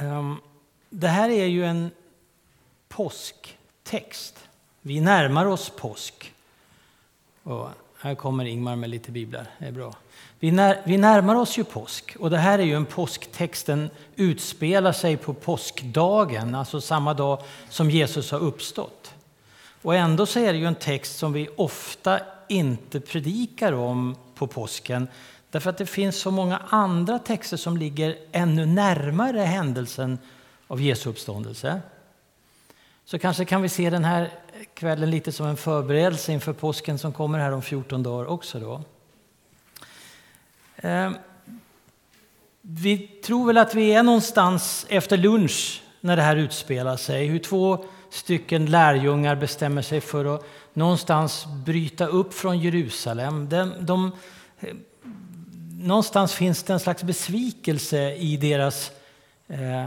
Ehm, det här är ju en påsktext. Vi närmar oss påsk. Och här kommer Ingmar med lite biblar, det är bra. Vi, när, vi närmar oss ju påsk och det här är ju en påsktext. Den utspelar sig på påskdagen, alltså samma dag som Jesus har uppstått. Och ändå så är det ju en text som vi ofta inte predikar om på påsken därför att det finns så många andra texter som ligger ännu närmare händelsen av Jesu uppståndelse. Så kanske kan vi se den här kvällen lite som en förberedelse inför påsken som kommer här om 14 dagar också. Då. Ehm, vi tror väl att vi är någonstans efter lunch när det här utspelar sig. Hur två stycken lärjungar bestämmer sig för att någonstans bryta upp från Jerusalem. De, de, någonstans finns det en slags besvikelse i deras eh,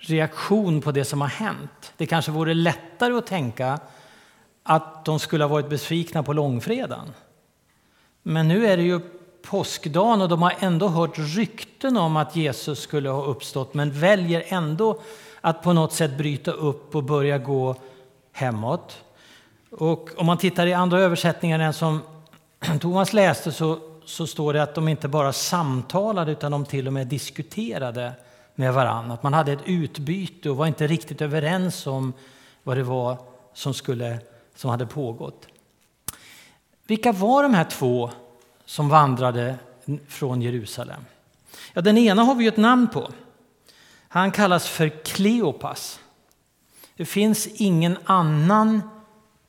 reaktion på det som har hänt. Det kanske vore lättare att tänka att de skulle ha varit besvikna på långfredagen. Men nu är det ju påskdagen och de har ändå hört rykten om att Jesus skulle ha uppstått men väljer ändå att på något sätt bryta upp och börja gå hemåt. Och om man tittar i andra översättningar än som Thomas läste så, så står det att de inte bara samtalade utan de till och med diskuterade med varandra. Att man hade ett utbyte och var inte riktigt överens om vad det var som, skulle, som hade pågått. Vilka var de här två som vandrade från Jerusalem? Ja, den ena har vi ett namn på. Han kallas för Kleopas. Det finns ingen annan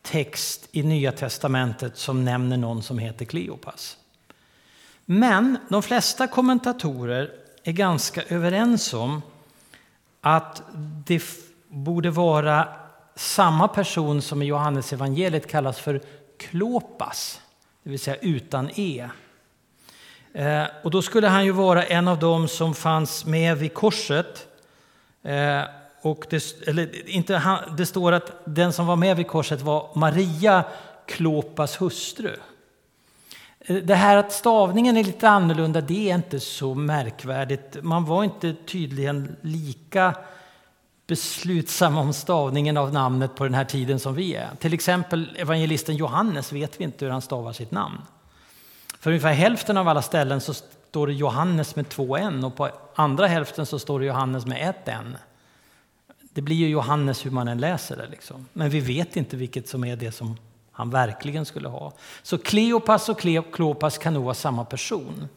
text i Nya testamentet som nämner någon som heter Kleopas. Men de flesta kommentatorer är ganska överens om att det borde vara samma person som i Johannes evangeliet kallas för Klopas, det vill säga utan e. Eh, och då skulle han ju vara en av dem som fanns med vid korset. Eh, och det, eller inte, han, det står att den som var med vid korset var Maria, Klopas hustru. Det här att stavningen är lite annorlunda, det är inte så märkvärdigt. Man var inte tydligen lika beslutsam om stavningen av namnet på den här tiden som vi är. Till exempel evangelisten Johannes vet vi inte hur han stavar sitt namn. För ungefär hälften av alla ställen så står det Johannes med två n och på andra hälften så står det Johannes med ett n. Det blir ju Johannes hur man än läser det. Liksom. Men vi vet inte vilket som är det som han verkligen skulle ha. Så Kleopas och Kleopas kan nog vara samma person.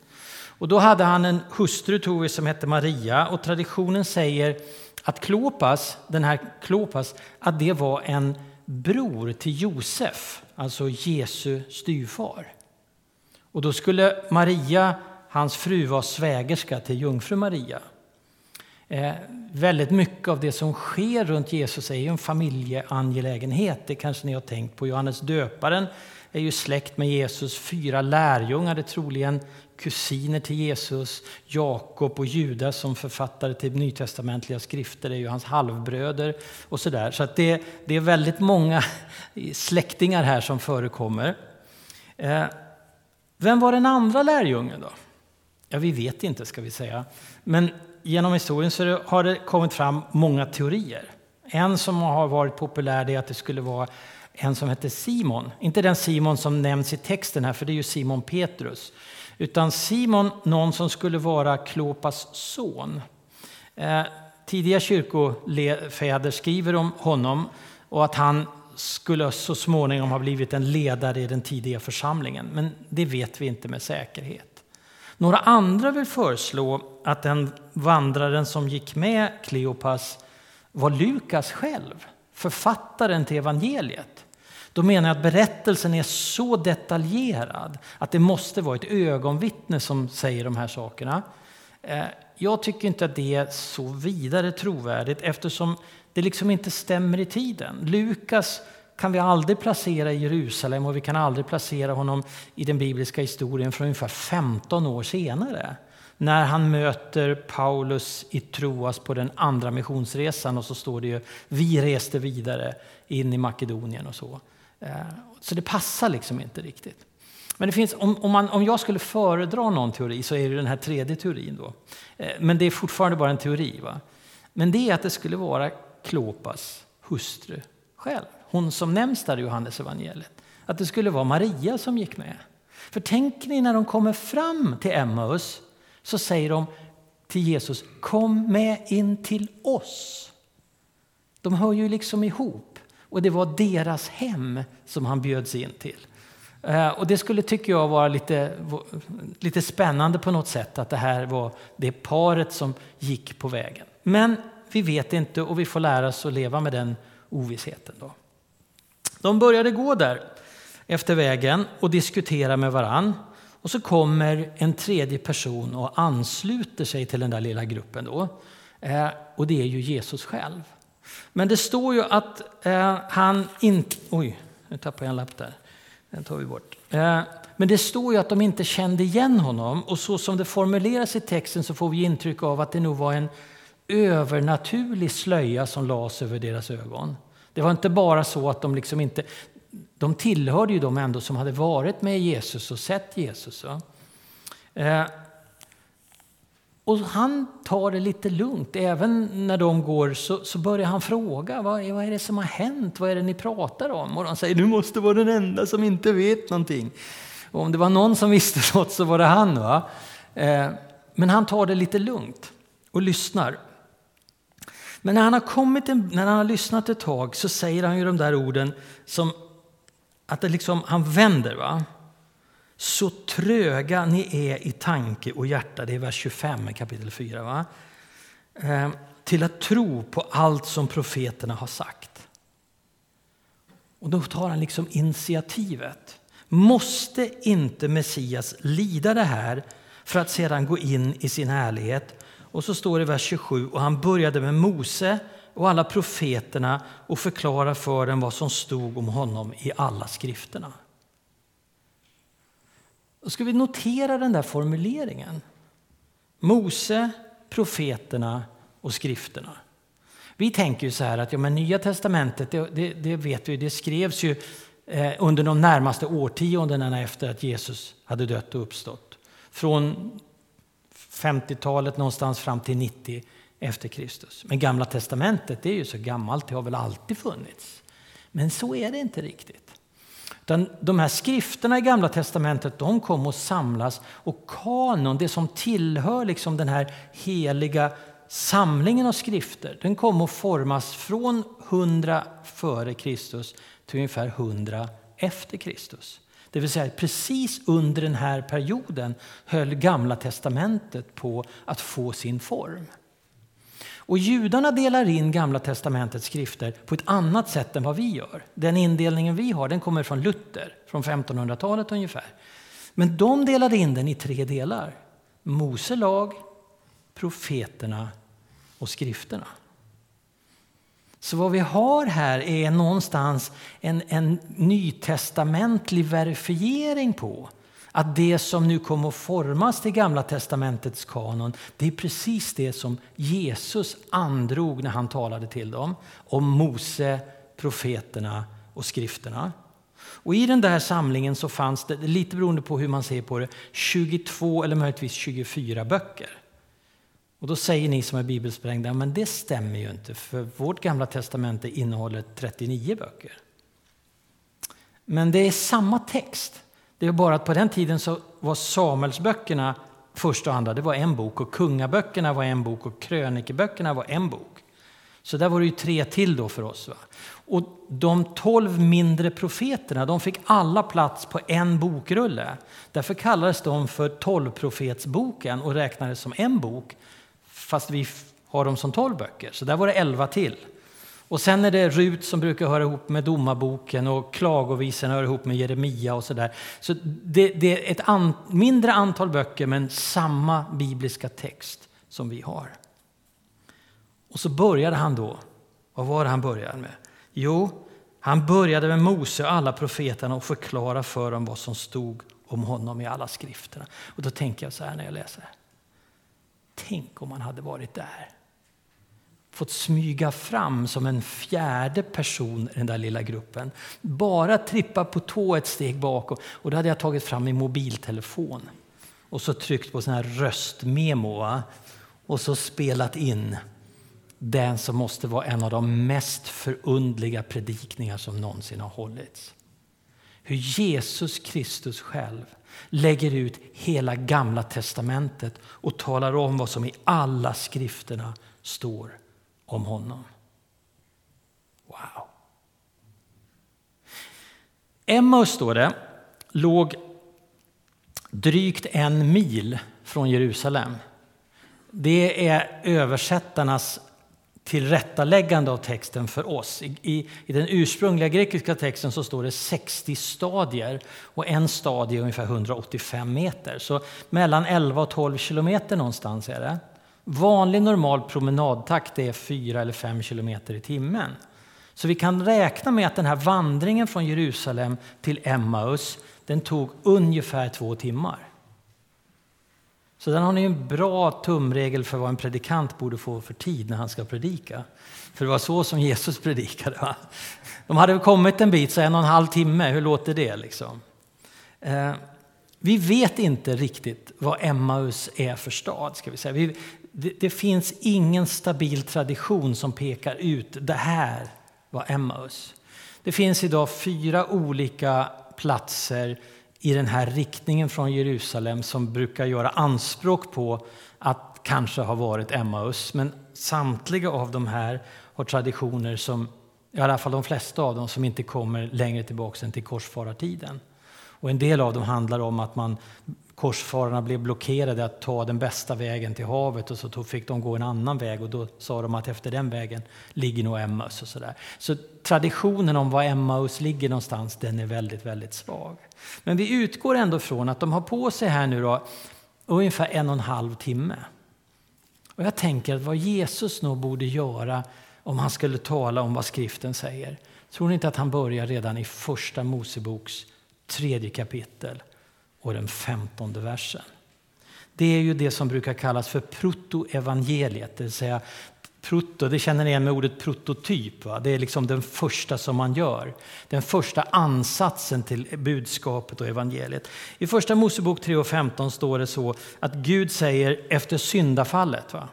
Och då hade han en hustru tror vi, som hette Maria och traditionen säger att Klopas, den här Klopas, att det var en bror till Josef, alltså Jesu styvfar. Och då skulle Maria, hans fru, vara svägerska till jungfru Maria. Eh, väldigt mycket av det som sker runt Jesus är ju en familjeangelägenhet. Det kanske ni har tänkt på. Johannes döparen är ju släkt med Jesus. Fyra lärjungar är troligen kusiner till Jesus. Jakob och Judas som författare till nytestamentliga skrifter är ju hans halvbröder. och Så, där. så att det, det är väldigt många släktingar här som förekommer. Eh, vem var den andra lärjungen då? Ja, vi vet inte ska vi säga. Men genom historien så har det kommit fram många teorier. En som har varit populär är att det skulle vara en som hette Simon. Inte den Simon som nämns i texten här, för det är ju Simon Petrus. Utan Simon, någon som skulle vara Klopas son. Eh, tidiga kyrkofäder skriver om honom och att han skulle så småningom ha blivit en ledare i den tidiga församlingen. Men det vet vi inte med säkerhet. Några andra vill föreslå att den vandraren som gick med Kleopas var Lukas själv, författaren till evangeliet. Då menar jag att berättelsen är så detaljerad att det måste vara ett ögonvittne som säger de här sakerna. Eh, jag tycker inte att det är så vidare trovärdigt eftersom det liksom inte stämmer i tiden. Lukas kan vi aldrig placera i Jerusalem och vi kan aldrig placera honom i den bibliska historien från ungefär 15 år senare. När han möter Paulus i Troas på den andra missionsresan och så står det ju vi reste vidare in i Makedonien och så. Eh, så det passar liksom inte riktigt. Men det finns, om, om, man, om jag skulle föredra någon teori så är det den här tredje teorin. Då. Eh, men det är fortfarande bara en teori. Va? Men det är att det skulle vara Klopas hustru själv. Hon som nämns där i Johannes evangeliet. Att det skulle vara Maria som gick med. För tänk ni när de kommer fram till Emmaus så säger de till Jesus, kom med in till oss. De hör ju liksom ihop. Och det var deras hem som han bjöds in till. Eh, och det skulle, tycker jag, vara lite, lite spännande på något sätt att det här var det paret som gick på vägen. Men vi vet inte och vi får lära oss att leva med den ovissheten. Då. De började gå där efter vägen och diskutera med varann. Och så kommer en tredje person och ansluter sig till den där lilla gruppen. Då. Eh, och det är ju Jesus själv. Men det står ju att eh, han inte... Oj, nu tappade jag en lapp där. Den tar vi bort. Eh, men det står ju att de inte kände igen honom och så som det formuleras i texten så får vi intryck av att det nog var en övernaturlig slöja som lades över deras ögon. Det var inte bara så att de liksom inte... De tillhörde ju de ändå som hade varit med Jesus och sett Jesus. Eh, och han tar det lite lugnt. Även när de går så, så börjar han fråga vad är, vad är det som har hänt. Vad är det ni pratar om? Och de säger du måste vara den enda som inte vet någonting. Och om det var någon som visste något så var det han. Va? Eh, men han tar det lite lugnt och lyssnar. Men när han har kommit, när han har lyssnat ett tag så säger han ju de där orden som att det liksom, han vänder. va? Så tröga ni är i tanke och hjärta, det är vers 25 i kapitel 4. Va? Ehm, till att tro på allt som profeterna har sagt. Och då tar han liksom initiativet. Måste inte Messias lida det här för att sedan gå in i sin härlighet? Och så står det i vers 27, och han började med Mose och alla profeterna och förklara för dem vad som stod om honom i alla skrifterna. Då ska vi notera den där formuleringen. Mose, profeterna och skrifterna. Vi tänker ju så här att ja, men Nya testamentet, det, det, det vet vi, det skrevs ju eh, under de närmaste årtiondena efter att Jesus hade dött och uppstått. Från 50-talet någonstans fram till 90 efter Kristus. Men Gamla testamentet det är ju så gammalt, det har väl alltid funnits. Men så är det inte riktigt. Utan de här skrifterna i Gamla testamentet de kom att samlas och kanon, det som tillhör liksom den här heliga samlingen av skrifter, den kom att formas från 100 före Kristus till ungefär 100 efter Kristus. Det vill säga precis under den här perioden höll Gamla testamentet på att få sin form. Och judarna delar in Gamla testamentets skrifter på ett annat sätt än vad vi gör. Den indelningen vi har den kommer från Luther, från 1500-talet ungefär. Men de delade in den i tre delar. Mose lag, profeterna och skrifterna. Så vad vi har här är någonstans en, en nytestamentlig verifiering på att det som nu kommer att formas till Gamla testamentets kanon det är precis det som Jesus androg när han talade till dem om Mose, profeterna och skrifterna. Och I den där samlingen så fanns det, lite beroende på hur man ser på det, 22 eller möjligtvis 24 böcker. Och då säger ni som är bibelsprängda, men det stämmer ju inte för vårt gamla testamente innehåller 39 böcker. Men det är samma text. Det är bara att på den tiden så var Samuelsböckerna första och andra, det var en bok och kungaböckerna var en bok och krönikeböckerna var en bok. Så där var det ju tre till då för oss. Va? Och de tolv mindre profeterna de fick alla plats på en bokrulle. Därför kallades de för tolvprofetsboken och räknades som en bok fast vi har dem som tolv böcker. Så där var det elva till. Och sen är det Rut som brukar höra ihop med Domarboken och Klagovisorna hör ihop med Jeremia och sådär. Så det, det, är ett an, mindre antal böcker men samma bibliska text som vi har. Och så började han då. Vad var det han började med? Jo, han började med Mose och alla profeterna och förklara för dem vad som stod om honom i alla skrifterna. Och då tänker jag så här när jag läser. Tänk om man hade varit där fått smyga fram som en fjärde person i den där lilla gruppen. Bara trippa på tå ett steg bakom. Och då hade jag tagit fram min mobiltelefon och så tryckt på sån här röstmemo va? och så spelat in den som måste vara en av de mest förundliga predikningar som någonsin har hållits. Hur Jesus Kristus själv lägger ut hela gamla testamentet och talar om vad som i alla skrifterna står om honom. Wow! Emmaus, står det, låg drygt en mil från Jerusalem. Det är översättarnas tillrättaläggande av texten för oss. I, i, I, den ursprungliga grekiska texten så står det 60 stadier och en stadie är ungefär 185 meter. Så mellan 11 och 12 kilometer någonstans är det. Vanlig normal promenadtakt är 4 eller 5 kilometer i timmen. Så vi kan räkna med att den här vandringen från Jerusalem till Emmaus den tog ungefär två timmar. Så den har ni en bra tumregel för vad en predikant borde få för tid när han ska predika. För det var så som Jesus predikade. Va? De hade kommit en bit, så en och en halv timme, hur låter det? Liksom? Eh, vi vet inte riktigt vad Emmaus är för stad. Ska vi säga. Vi, det, det, finns ingen stabil tradition som pekar ut det här var Emmaus. Det finns idag fyra olika platser i den här riktningen från Jerusalem som brukar göra anspråk på att kanske ha varit Emmaus. Men samtliga av de här har traditioner som, i alla fall de flesta av dem, som inte kommer längre tillbaka än till korsfarartiden. Och en del av dem handlar om att man korsfararna blev blockerade att ta den bästa vägen till havet och så fick de gå en annan väg och då sa de att efter den vägen ligger nog Emmaus och sådär. Så traditionen om var Emmaus ligger någonstans, den är väldigt, väldigt svag. Men vi utgår ändå från att de har på sig här nu då ungefär en och en halv timme. Och jag tänker att vad Jesus nog borde göra om han skulle tala om vad skriften säger. Tror ni inte att han börjar redan i första Moseboks tredje kapitel? Och den femtonde versen. Det är ju det som brukar kallas för protoevangeliet, det vill säga proto, det känner ni igen med ordet prototyp. Va? Det är liksom den första som man gör. Den första ansatsen till budskapet och evangeliet. I första Mosebok 3 och 15 står det så att Gud säger efter syndafallet. Va?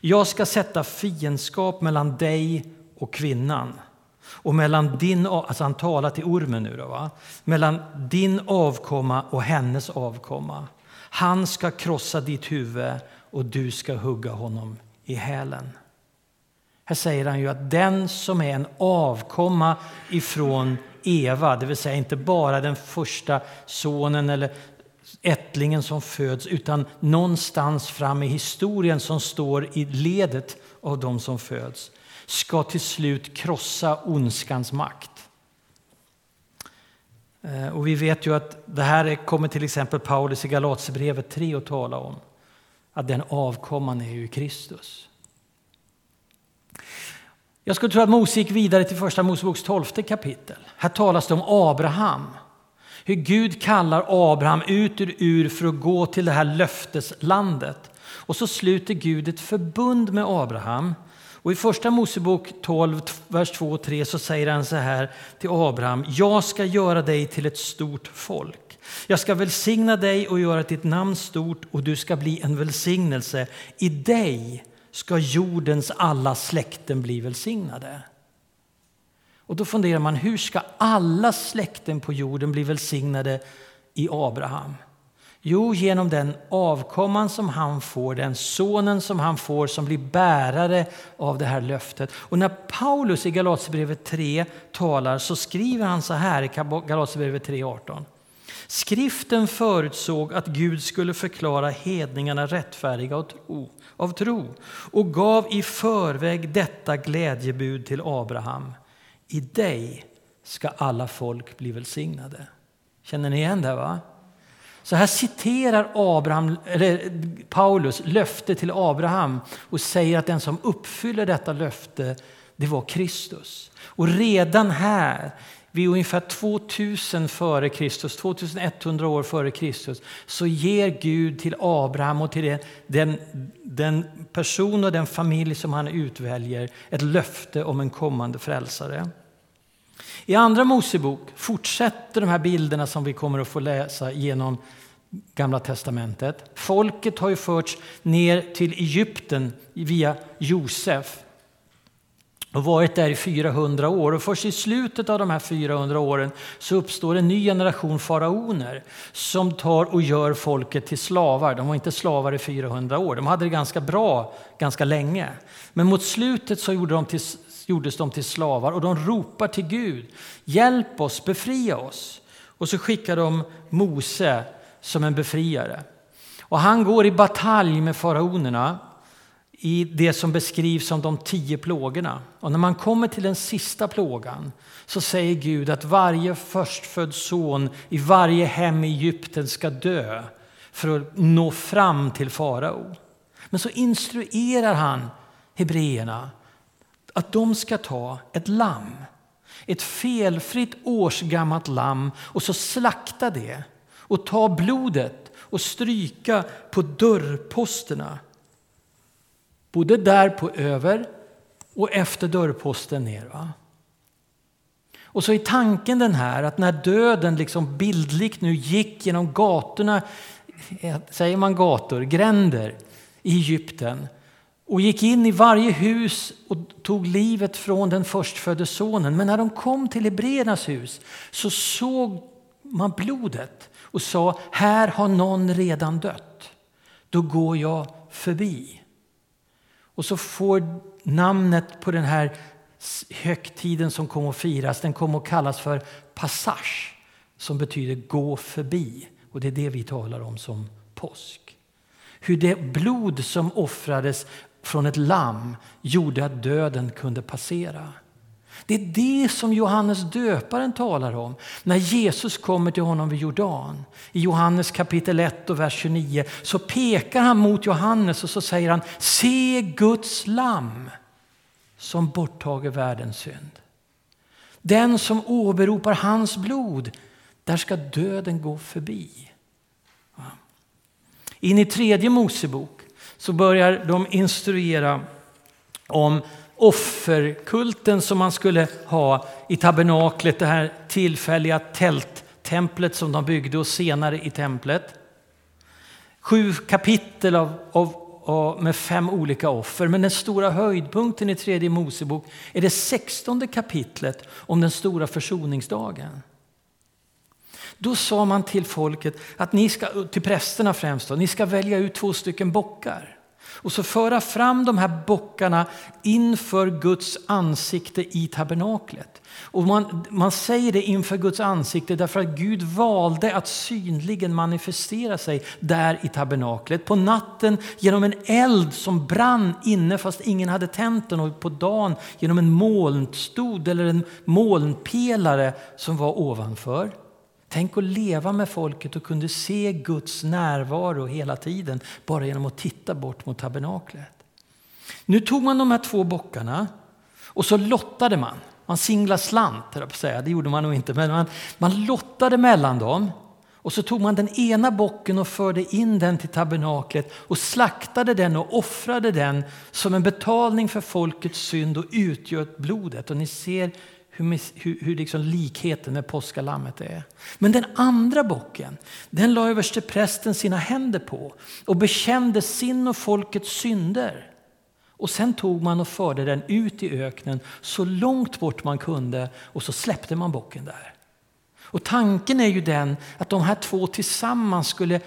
Jag ska sätta fiendskap mellan dig och kvinnan och mellan din, alltså han talar till ormen nu då, va? mellan din avkomma och hennes avkomma. Han ska krossa ditt huvud och du ska hugga honom i hälen. Här säger han ju att den som är en avkomma ifrån Eva, det vill säga inte bara den första sonen eller ättlingen som föds, utan någonstans fram i historien som står i ledet av de som föds ska till slut krossa ondskans makt. Eh, och vi vet ju att det här kommer till exempel Paulus i Galaterbrevet 3 att tala om. Att den avkomman är ju Kristus. Jag skulle tro att Mose gick vidare till första Moseboks tolfte kapitel. Här talas det om Abraham. Hur Gud kallar Abraham ut ur Ur för att gå till det här löfteslandet. Och så sluter Gud ett förbund med Abraham och I första Mosebok 12, vers 2 och 3 så säger han så här till Abraham. Jag ska göra dig till ett stort folk. Jag ska välsigna dig och göra ditt namn stort och du ska bli en välsignelse. I dig ska jordens alla släkten bli välsignade. Och då funderar man, hur ska alla släkten på jorden bli välsignade i Abraham? Jo, genom den avkomman som han får, den sonen som han får som blir bärare av det här löftet. Och när Paulus i Galaterbrevet 3 talar så skriver han så här i Galaterbrevet 3.18. Skriften förutsåg att Gud skulle förklara hedningarna rättfärdiga av tro, av tro och gav i förväg detta glädjebud till Abraham. I dig ska alla folk bli välsignade. Känner ni igen det? va? Så här citerar Abraham, eller Paulus löfte till Abraham och säger att den som uppfyller detta löfte, det var Kristus. Och redan här, vid ungefär 2000 före Kristus, 2100 år före Kristus, så ger Gud till Abraham och till den, den person och den familj som han utväljer ett löfte om en kommande frälsare. I Andra Mosebok fortsätter de här bilderna som vi kommer att få läsa genom Gamla testamentet. Folket har ju förts ner till Egypten via Josef. och varit där i 400 år. Och först i slutet av de här 400 åren så uppstår en ny generation faraoner som tar och gör folket till slavar. De var inte slavar i 400 år, de hade det ganska bra ganska länge. Men mot slutet så gjorde de till, gjordes de till slavar och de ropar till Gud. Hjälp oss, befria oss. Och så skickar de Mose som en befriare. Och han går i batalj med faraonerna i det som beskrivs som de tio plågorna. Och när man kommer till den sista plågan så säger Gud att varje förstfödd son i varje hem i Egypten ska dö för att nå fram till farao. Men så instruerar han hebreerna att de ska ta ett lamm, ett felfritt årsgammalt lamm och så slakta det och ta blodet och stryka på dörrposterna Både där på över och efter dörrposten ner. Va? Och så är tanken den här att när döden liksom bildligt nu gick genom gatorna, eh, säger man gator, gränder i Egypten och gick in i varje hus och tog livet från den förstfödde sonen. Men när de kom till Hebreernas hus så såg man blodet och sa här har någon redan dött. Då går jag förbi. Och så får namnet på den här högtiden som kommer att firas, den kommer att kallas för passage, som betyder gå förbi. Och det är det vi talar om som påsk. Hur det blod som offrades från ett lamm gjorde att döden kunde passera. Det är det som Johannes döparen talar om när Jesus kommer till honom vid Jordan. I Johannes kapitel 1 och vers 29 så pekar han mot Johannes och så säger han Se Guds lamm som borttager världens synd. Den som åberopar hans blod, där ska döden gå förbi. In i tredje Mosebok så börjar de instruera om offerkulten som man skulle ha i tabernaklet, det här tillfälliga tälttemplet som de byggde och senare i templet. Sju kapitel av, av, av, med fem olika offer. Men den stora höjdpunkten i tredje Mosebok är det sextonde kapitlet om den stora försoningsdagen. Då sa man till folket, att ni ska, till prästerna främst, då, ni ska välja ut två stycken bockar och så föra fram de här bockarna inför Guds ansikte i tabernaklet. Och man, man säger det inför Guds ansikte därför att Gud valde att synligen manifestera sig där i tabernaklet. På natten genom en eld som brann inne fast ingen hade tänt den och på dagen genom en molnstod eller en molnpelare som var ovanför. Tänk att leva med folket och kunde se Guds närvaro hela tiden bara genom att titta bort mot tabernaklet. Nu tog man de här två bockarna och så lottade man. Man singlade slant, jag säga. det gjorde man nog inte, men man, man lottade mellan dem. Och så tog man den ena bocken och förde in den till tabernaklet och slaktade den och offrade den som en betalning för folkets synd och utgöt blodet. Och ni ser hur, hur, hur liksom likheten med påskalammet är. Men den andra bocken, den la översteprästen sina händer på och bekände sin och folkets synder. Och sen tog man och förde den ut i öknen så långt bort man kunde och så släppte man bocken där. Och tanken är ju den att de här två tillsammans skulle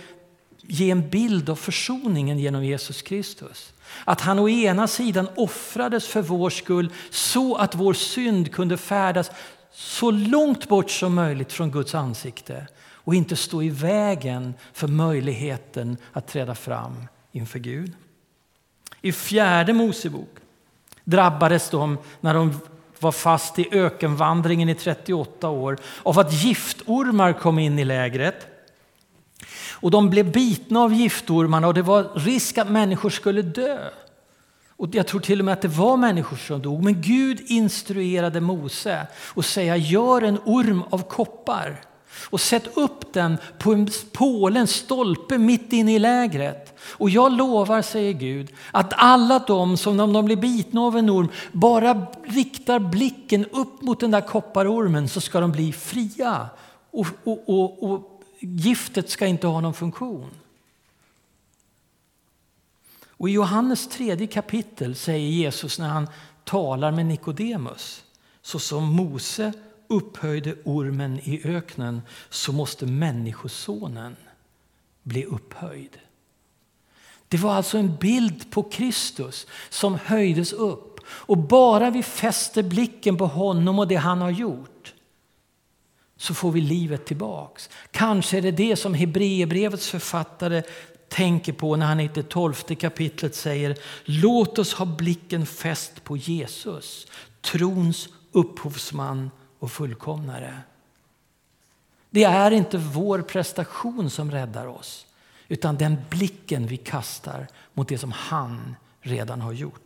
ge en bild av försoningen genom Jesus Kristus. Att han å ena sidan offrades för vår skull så att vår synd kunde färdas så långt bort som möjligt från Guds ansikte och inte stå i vägen för möjligheten att träda fram inför Gud. I fjärde Mosebok drabbades de när de var fast i ökenvandringen i 38 år av att giftormar kom in i lägret. Och de blev bitna av giftormarna och det var risk att människor skulle dö. Och jag tror till och med att det var människor som dog. Men Gud instruerade Mose att säga gör en orm av koppar och sätt upp den på en påle, en stolpe mitt inne i lägret. Och jag lovar, säger Gud, att alla de som om de blir bitna av en orm bara riktar blicken upp mot den där kopparormen så ska de bli fria. Och, och, och, och giftet ska inte ha någon funktion. Och I Johannes tredje kapitel säger Jesus när han talar med Nikodemus. Så som Mose upphöjde ormen i öknen så måste Människosonen bli upphöjd. Det var alltså en bild på Kristus som höjdes upp. Och bara vi fäster blicken på honom och det han har gjort så får vi livet tillbaks. Kanske är det det som Hebreerbrevets författare tänker på när han i det tolfte kapitlet säger Låt oss ha blicken fäst på Jesus, trons upphovsman och fullkomnare. Det är inte vår prestation som räddar oss utan den blicken vi kastar mot det som han redan har gjort.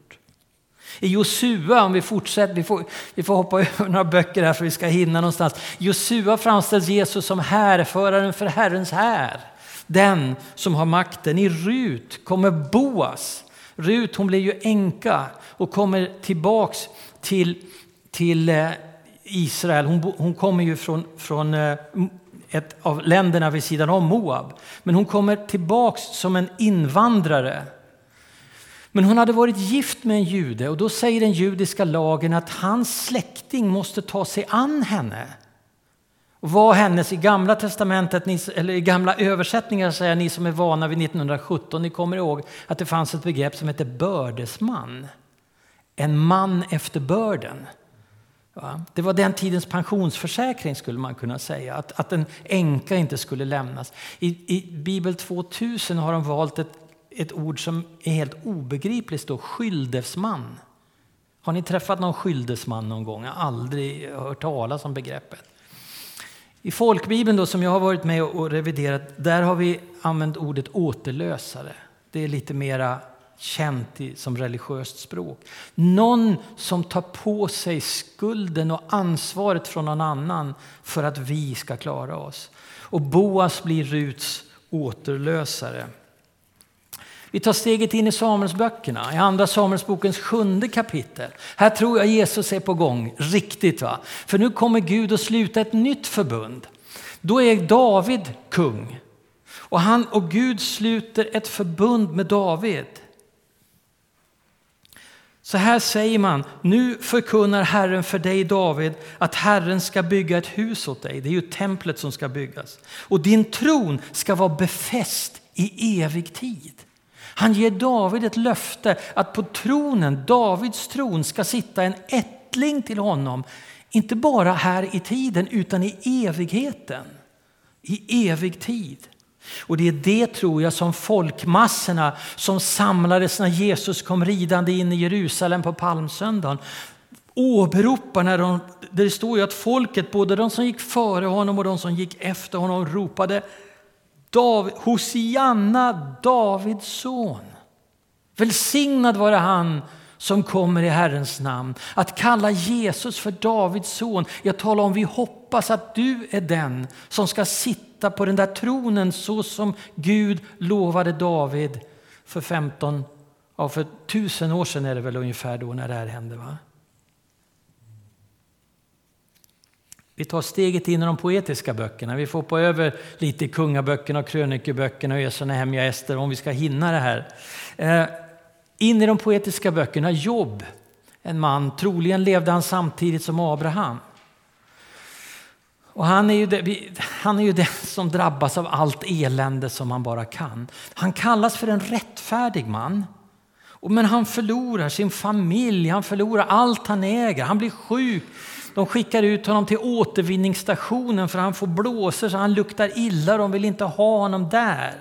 I Josua, om vi fortsätter, vi får, vi får hoppa över några böcker här för vi ska hinna någonstans. Josua framställs Jesus som härföraren för Herrens här. Den som har makten. I Rut kommer Boas. Rut hon blir ju änka och kommer tillbaks till, till eh, Israel. Hon, hon kommer ju från, från eh, ett av länderna vid sidan om Moab. Men hon kommer tillbaks som en invandrare. Men hon hade varit gift med en jude och då säger den judiska lagen att hans släkting måste ta sig an henne. Och vad hennes i gamla testamentet, eller i gamla översättningar säger ni som är vana vid 1917, ni kommer ihåg att det fanns ett begrepp som hette bördesman. En man efter börden. Det var den tidens pensionsförsäkring skulle man kunna säga, att, att en änka inte skulle lämnas. I, I Bibel 2000 har de valt ett, ett ord som är helt obegripligt, står skyldesman. Har ni träffat någon skyldesman någon gång? Jag har aldrig hört talas om begreppet. I folkbibeln då, som jag har varit med och reviderat, där har vi använt ordet återlösare. Det är lite mera känt som religiöst språk. Någon som tar på sig skulden och ansvaret från någon annan för att vi ska klara oss. Och Boas blir Ruts återlösare. Vi tar steget in i Samuelsböckerna, i Andra Samuelsbokens sjunde kapitel. Här tror jag Jesus är på gång, riktigt. va? För nu kommer Gud att sluta ett nytt förbund. Då är David kung. Och, han, och Gud sluter ett förbund med David. Så här säger man, nu förkunnar Herren för dig David att Herren ska bygga ett hus åt dig. Det är ju templet som ska byggas. Och din tron ska vara befäst i evig tid. Han ger David ett löfte att på tronen, Davids tron, ska sitta en ättling till honom. Inte bara här i tiden utan i evigheten. I evig tid. Och det är det tror jag som folkmassorna som samlades när Jesus kom ridande in i Jerusalem på palmsöndagen åberopar när de, det står ju att folket, både de som gick före honom och de som gick efter honom ropade David, Hosianna, Davids son. Välsignad vare han som kommer i Herrens namn. Att kalla Jesus för Davids son, jag talar om vi hoppas att du är den som ska sitta på den där tronen så som Gud lovade David för 15, ja för tusen år sedan är det väl ungefär då när det här hände. Va? Vi tar steget in i de poetiska böckerna. Vi får på över lite kungaböckerna, krönikeböckerna och Esra, Nehemja, Ester om vi ska hinna det här. Eh, in i de poetiska böckerna, Jobb, en man, troligen levde han samtidigt som Abraham. Och han är, ju det, han är ju den som drabbas av allt elände som han bara kan. Han kallas för en rättfärdig man. Men han förlorar sin familj, han förlorar allt han äger, han blir sjuk. De skickar ut honom till återvinningsstationen för han får blåsor så han luktar illa, de vill inte ha honom där.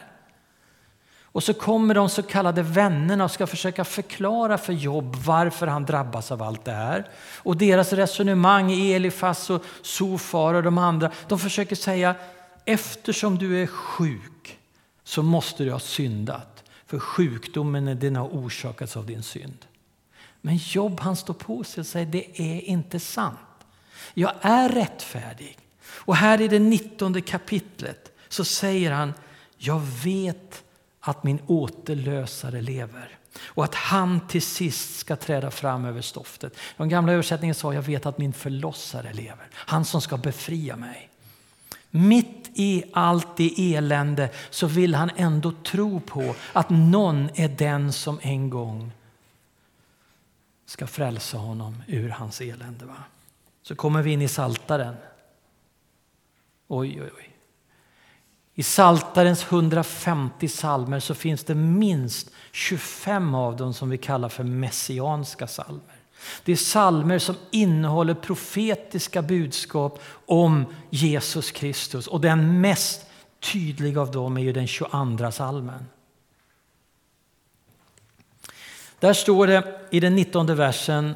Och så kommer de så kallade vännerna och ska försöka förklara för Jobb varför han drabbas av allt det här. Och deras resonemang, Elifas och Sofar och de andra, de försöker säga eftersom du är sjuk så måste du ha syndat. För sjukdomen den har orsakats av din synd. Men Jobb han står på sig och säger det är inte sant. Jag är rättfärdig. Och här i det 19 kapitlet så säger han jag vet att min återlösare lever och att han till sist ska träda fram över stoftet. Den gamla översättningen sa jag vet att min förlossare lever, han som ska befria mig. Mitt i allt det elände så vill han ändå tro på att någon är den som en gång ska frälsa honom ur hans elände. Va? Så kommer vi in i Saltaren. Oj, oj, oj. I Saltarens 150 salmer så finns det minst 25 av dem som vi kallar för messianska salmer. Det är salmer som innehåller profetiska budskap om Jesus Kristus och den mest tydliga av dem är ju den 22 salmen. Där står det i den 19 versen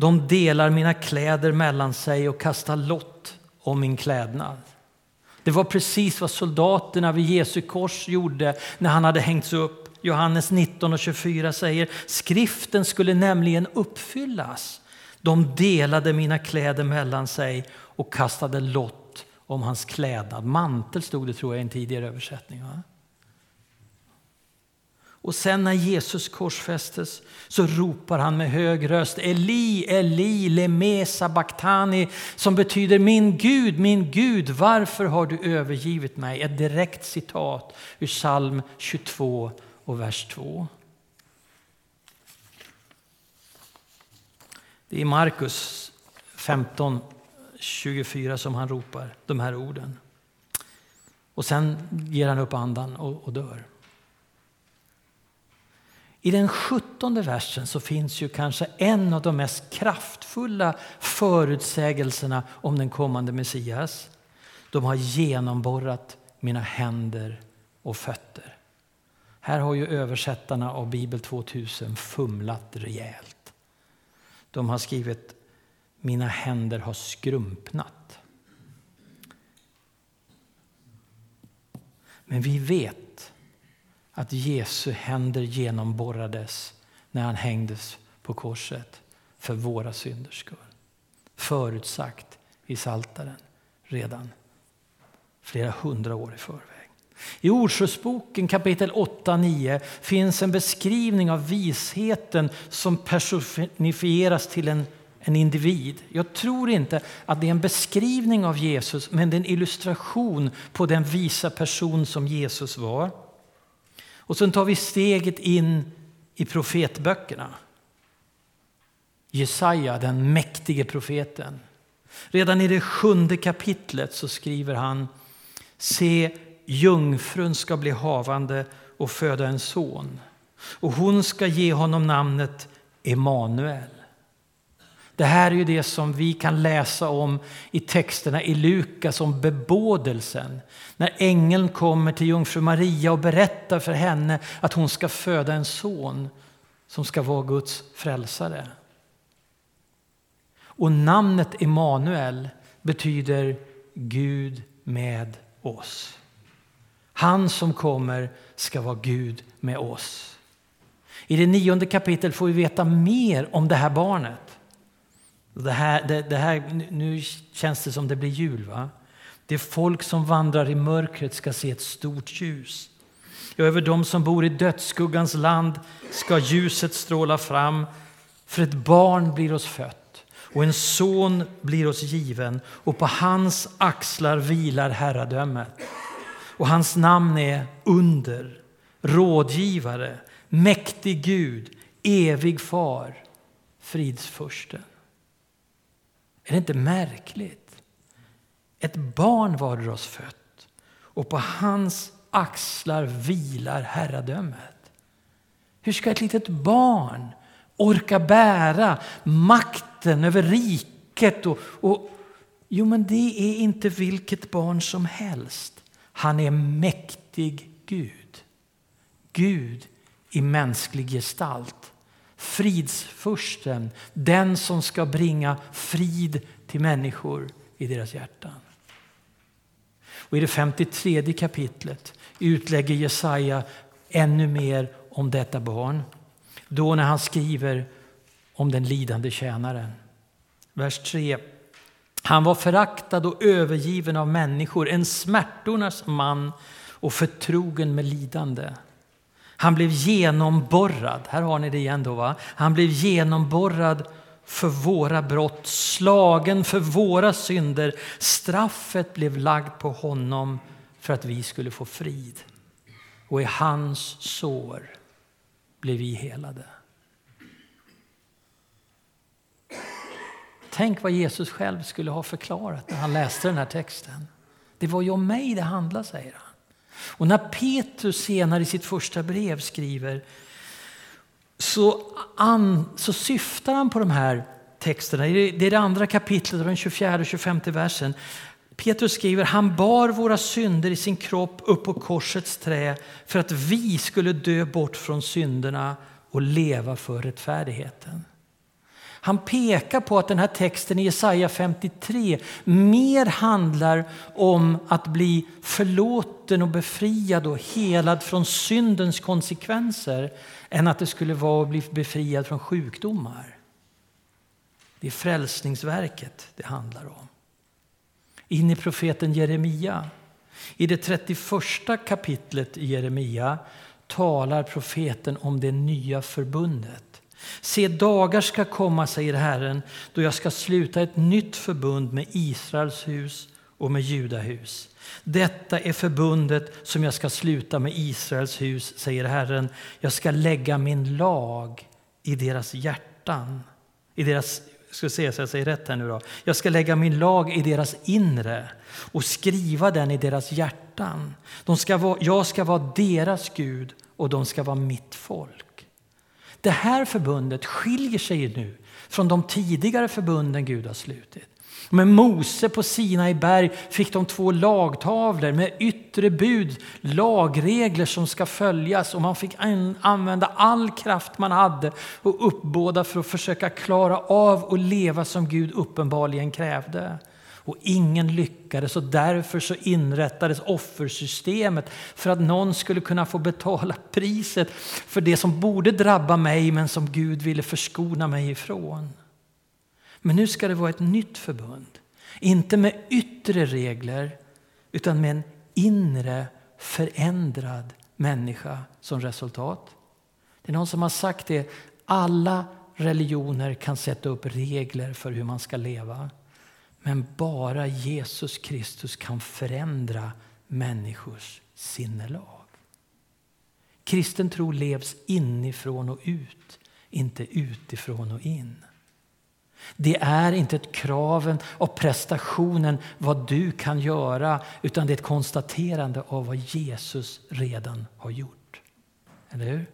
de delar mina kläder mellan sig och kastar lott om min klädnad. Det var precis vad soldaterna vid Jesu kors gjorde när han hade hängts upp. Johannes 19 och 24 säger skriften skulle nämligen uppfyllas. De delade mina kläder mellan sig och kastade lott om hans klädnad. Mantel stod det tror jag i en tidigare översättning. Va? Och sen när Jesus korsfästes så ropar han med hög röst Eli, Eli, lemesa baktani som betyder min Gud, min Gud, varför har du övergivit mig? Ett direkt citat ur psalm 22 och vers 2. Det är Markus 15, 24 som han ropar de här orden. Och sen ger han upp andan och, och dör. I den sjuttonde versen så finns ju kanske en av de mest kraftfulla förutsägelserna om den kommande Messias. De har genomborrat mina händer och fötter. Här har ju översättarna av Bibel 2000 fumlat rejält. De har skrivit mina händer har skrumpnat. Men vi vet att Jesu händer genomborrades när han hängdes på korset för våra synders skull. Förutsagt i Saltaren redan flera hundra år i förväg. I Ordsjösboken kapitel 8-9 finns en beskrivning av visheten som personifieras till en, en individ. Jag tror inte att det är en beskrivning av Jesus men det är en illustration på den visa person som Jesus var. Och sen tar vi steget in i profetböckerna. Jesaja, den mäktige profeten. Redan i det sjunde kapitlet så skriver han Se, jungfrun ska bli havande och föda en son och hon ska ge honom namnet Emanuel. Det här är ju det som vi kan läsa om i texterna i Lukas om bebådelsen. När ängeln kommer till jungfru Maria och berättar för henne att hon ska föda en son som ska vara Guds frälsare. Och namnet Emanuel betyder Gud med oss. Han som kommer ska vara Gud med oss. I det nionde kapitlet får vi veta mer om det här barnet. Det här, det, det här, nu känns det som det blir jul. va? Det folk som vandrar i mörkret ska se ett stort ljus. Ja, över dem som bor i dödsskuggans land ska ljuset stråla fram. För ett barn blir oss fött och en son blir oss given och på hans axlar vilar herradömet. Och hans namn är under, rådgivare, mäktig Gud, evig far, fridsfursten. Är det inte märkligt? Ett barn var oss fött och på hans axlar vilar herradömet. Hur ska ett litet barn orka bära makten över riket? Och, och, jo, men det är inte vilket barn som helst. Han är mäktig Gud. Gud i mänsklig gestalt fridsfursten, den som ska bringa frid till människor i deras hjärtan. Och I det 53 kapitlet utlägger Jesaja ännu mer om detta barn. Då när han skriver om den lidande tjänaren. Vers 3. Han var föraktad och övergiven av människor, en smärtornas man och förtrogen med lidande. Han blev genomborrad. Här har ni det igen. Då, va? Han blev genomborrad för våra brott, slagen för våra synder. Straffet blev lagt på honom för att vi skulle få frid. Och i hans sår blev vi helade. Tänk vad Jesus själv skulle ha förklarat när han läste den här texten. Det var ju om mig det handlade, säger han. Och när Petrus senare i sitt första brev skriver så, an, så syftar han på de här texterna. Det är det andra kapitlet, den 24 och 25 versen. Petrus skriver, han bar våra synder i sin kropp upp på korsets trä för att vi skulle dö bort från synderna och leva för rättfärdigheten. Han pekar på att den här texten i Jesaja 53 mer handlar om att bli förlåten och befriad och helad från syndens konsekvenser än att det skulle vara att bli befriad från sjukdomar. Det är frälsningsverket det handlar om. In i profeten Jeremia. I det 31 kapitlet i Jeremia talar profeten om det nya förbundet. Se, dagar ska komma, säger Herren, då jag ska sluta ett nytt förbund med Israels hus och med Judahus. Detta är förbundet som jag ska sluta med Israels hus, säger Herren. Jag ska lägga min lag i deras hjärtan. I deras, ska se så jag säger rätt här nu då. Jag ska lägga min lag i deras inre och skriva den i deras hjärtan. De ska vara, jag ska vara deras Gud och de ska vara mitt folk. Det här förbundet skiljer sig nu från de tidigare förbunden Gud har slutit. Med Mose på Sinai berg fick de två lagtavlor med yttre bud, lagregler som ska följas och man fick använda all kraft man hade och uppbåda för att försöka klara av att leva som Gud uppenbarligen krävde. Och ingen lyckades och därför så inrättades offersystemet för att någon skulle kunna få betala priset för det som borde drabba mig men som Gud ville förskona mig ifrån. Men nu ska det vara ett nytt förbund. Inte med yttre regler utan med en inre förändrad människa som resultat. Det är någon som har sagt det. Alla religioner kan sätta upp regler för hur man ska leva. Men bara Jesus Kristus kan förändra människors sinnelag. Kristen tro levs inifrån och ut, inte utifrån och in. Det är inte ett kraven och prestationen vad du kan göra utan det är ett konstaterande av vad Jesus redan har gjort. Eller hur?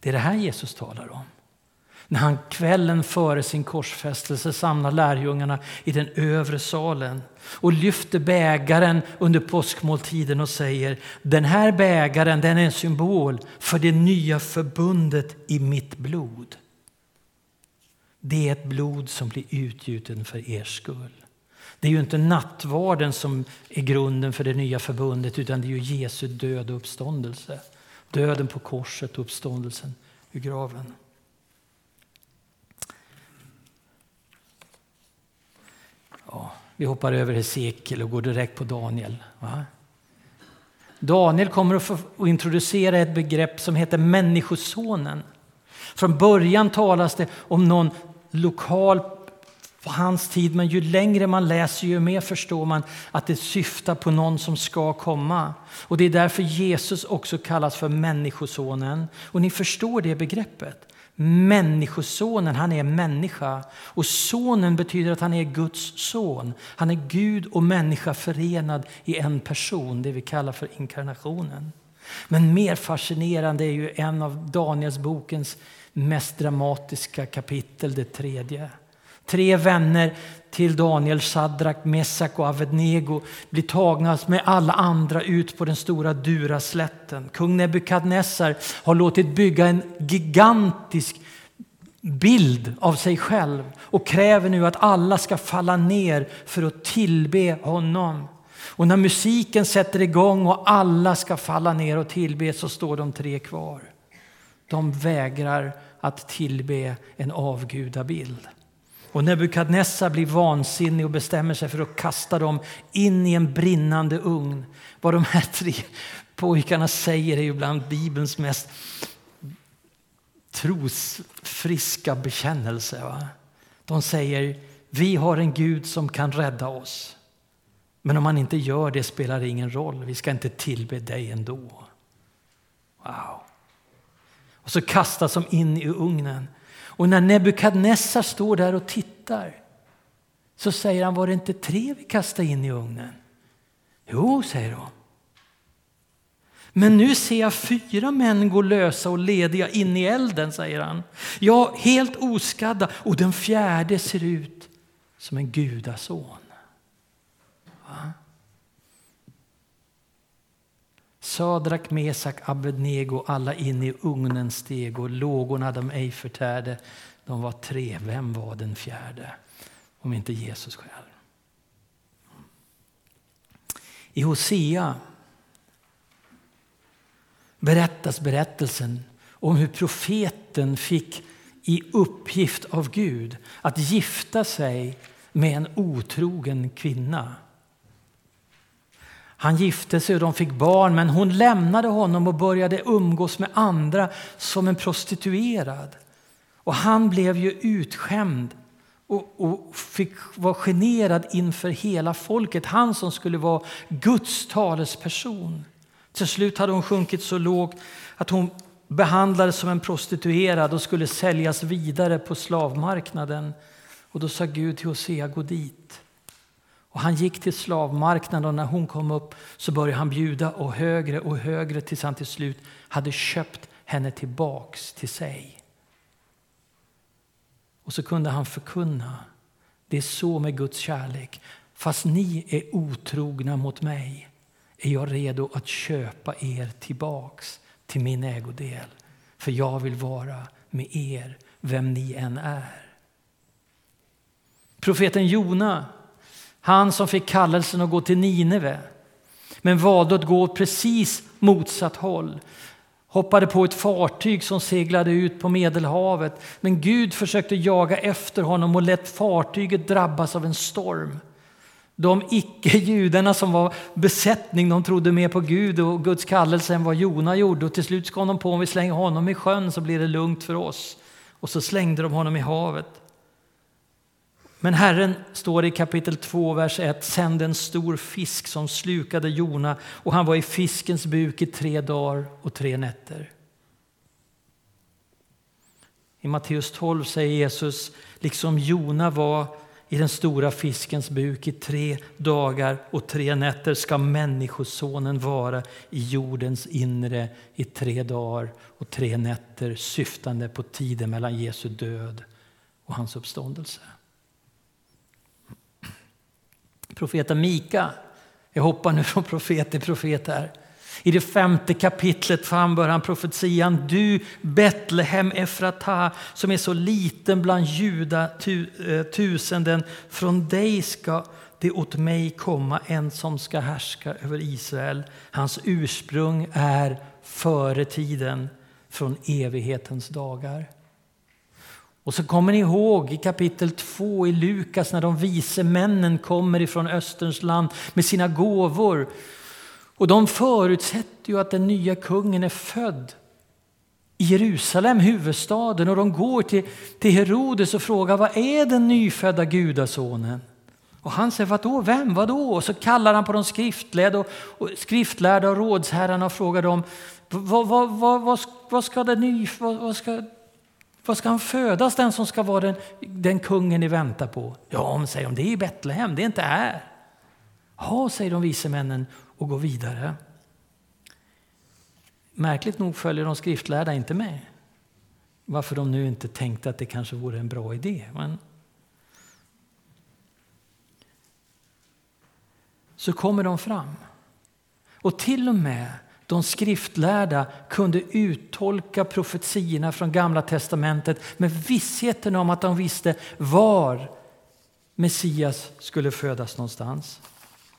Det är det här Jesus talar om när han kvällen före sin korsfästelse samlar lärjungarna i den övre salen och lyfter bägaren under påskmåltiden och säger den här bägaren den är en symbol för det nya förbundet i mitt blod. Det är ett blod som blir utgjuten för er skull. Det är ju inte nattvarden som är grunden för det nya förbundet utan det är ju Jesu död och uppståndelse. Döden på korset och uppståndelsen ur graven. Ja, vi hoppar över Hesekiel och går direkt på Daniel. Va? Daniel kommer att, få, att introducera ett begrepp som heter Människosonen. Från början talas det om någon lokal på hans tid, men ju längre man läser ju mer förstår man att det syftar på någon som ska komma. Och Det är därför Jesus också kallas för Människosonen. Och ni förstår det begreppet. Människosonen, han är människa. Och sonen betyder att han är Guds son. Han är Gud och människa förenad i en person, det vi kallar för inkarnationen. Men mer fascinerande är ju en av Daniels bokens mest dramatiska kapitel, det tredje. Tre vänner till Daniel, Sadrak, Mesak och Avednego blir tagna med alla andra ut på den stora Duraslätten. Kung Nebukadnessar har låtit bygga en gigantisk bild av sig själv och kräver nu att alla ska falla ner för att tillbe honom. Och när musiken sätter igång och alla ska falla ner och tillbe så står de tre kvar. De vägrar att tillbe en avgudabild. Och Nebukadnessar blir vansinnig och bestämmer sig för att kasta dem in i en brinnande ugn. Vad de här tre pojkarna säger är ju bland Bibelns mest trosfriska bekännelse. Va? De säger vi har en Gud som kan rädda oss. Men om han inte gör det spelar det ingen roll. Vi ska inte tillbe dig ändå. Wow. Och så kastas de in i ugnen. Och när Nebukadnessar står där och tittar så säger han, var det inte tre vi kastade in i ugnen? Jo, säger de. Men nu ser jag fyra män gå lösa och lediga in i elden, säger han. Ja, helt oskadda. Och den fjärde ser ut som en gudason. Va? Sadrak, Mesak, Abednego, alla in i ugnen steg och lågorna de ej förtärde. De var tre. Vem var den fjärde? Om inte Jesus själv. I Hosea berättas berättelsen om hur profeten fick i uppgift av Gud att gifta sig med en otrogen kvinna. Han gifte sig och de fick barn, men hon lämnade honom och började umgås med andra som en prostituerad. Och han blev ju utskämd och, och fick vara generad inför hela folket. Han som skulle vara Guds talesperson. Till slut hade hon sjunkit så lågt att hon behandlades som en prostituerad och skulle säljas vidare på slavmarknaden. Och då sa Gud till Hosea, gå dit. Och han gick till slavmarknaden och när hon kom upp så började han bjuda och högre och högre tills han till slut hade köpt henne tillbaks till sig. Och så kunde han förkunna, det är så med Guds kärlek. Fast ni är otrogna mot mig är jag redo att köpa er tillbaks till min ägodel. För jag vill vara med er, vem ni än är. Profeten Jona, han som fick kallelsen att gå till Nineve men valde att gå precis motsatt håll hoppade på ett fartyg som seglade ut på Medelhavet. Men Gud försökte jaga efter honom och lät fartyget drabbas av en storm. De icke-judarna som var besättning de trodde mer på Gud och Guds kallelse än vad Jona gjorde. Och till slut kom de på om vi slänger honom i sjön så blir det lugnt för oss. Och så slängde de honom i havet. Men Herren, står i kapitel 2, vers 1, sände en stor fisk som slukade Jona och han var i fiskens buk i tre dagar och tre nätter. I Matteus 12 säger Jesus, liksom Jona var i den stora fiskens buk i tre dagar och tre nätter ska Människosonen vara i jordens inre i tre dagar och tre nätter syftande på tiden mellan Jesu död och hans uppståndelse. Profeten Mika, jag hoppar nu från profet till profet här. I det femte kapitlet frambör han profetian Du Betlehem Efrata som är så liten bland juda eh, tusenden. Från dig ska det åt mig komma en som ska härska över Israel. Hans ursprung är före tiden, från evighetens dagar. Och så kommer ni ihåg i kapitel 2 i Lukas när de vise männen kommer ifrån Österns land med sina gåvor. Och de förutsätter ju att den nya kungen är född i Jerusalem, huvudstaden. Och de går till, till Herodes och frågar vad är den nyfödda gudasonen? Och han säger vadå, vem, vadå? Och så kallar han på de skriftlärda och, och, skriftlärda och rådsherrarna och frågar dem vad, vad, vad, vad, vad ska det ny, vad, vad ska var ska han födas, den som ska vara den, den kungen ni väntar på? Ja, säger de, det är i Betlehem, det är inte här. Ja, säger de vise männen och går vidare. Märkligt nog följer de skriftlärda inte med. Varför de nu inte tänkte att det kanske vore en bra idé. Men... Så kommer de fram. Och till och med de skriftlärda kunde uttolka profetierna från Gamla testamentet med vissheten om att de visste var Messias skulle födas någonstans.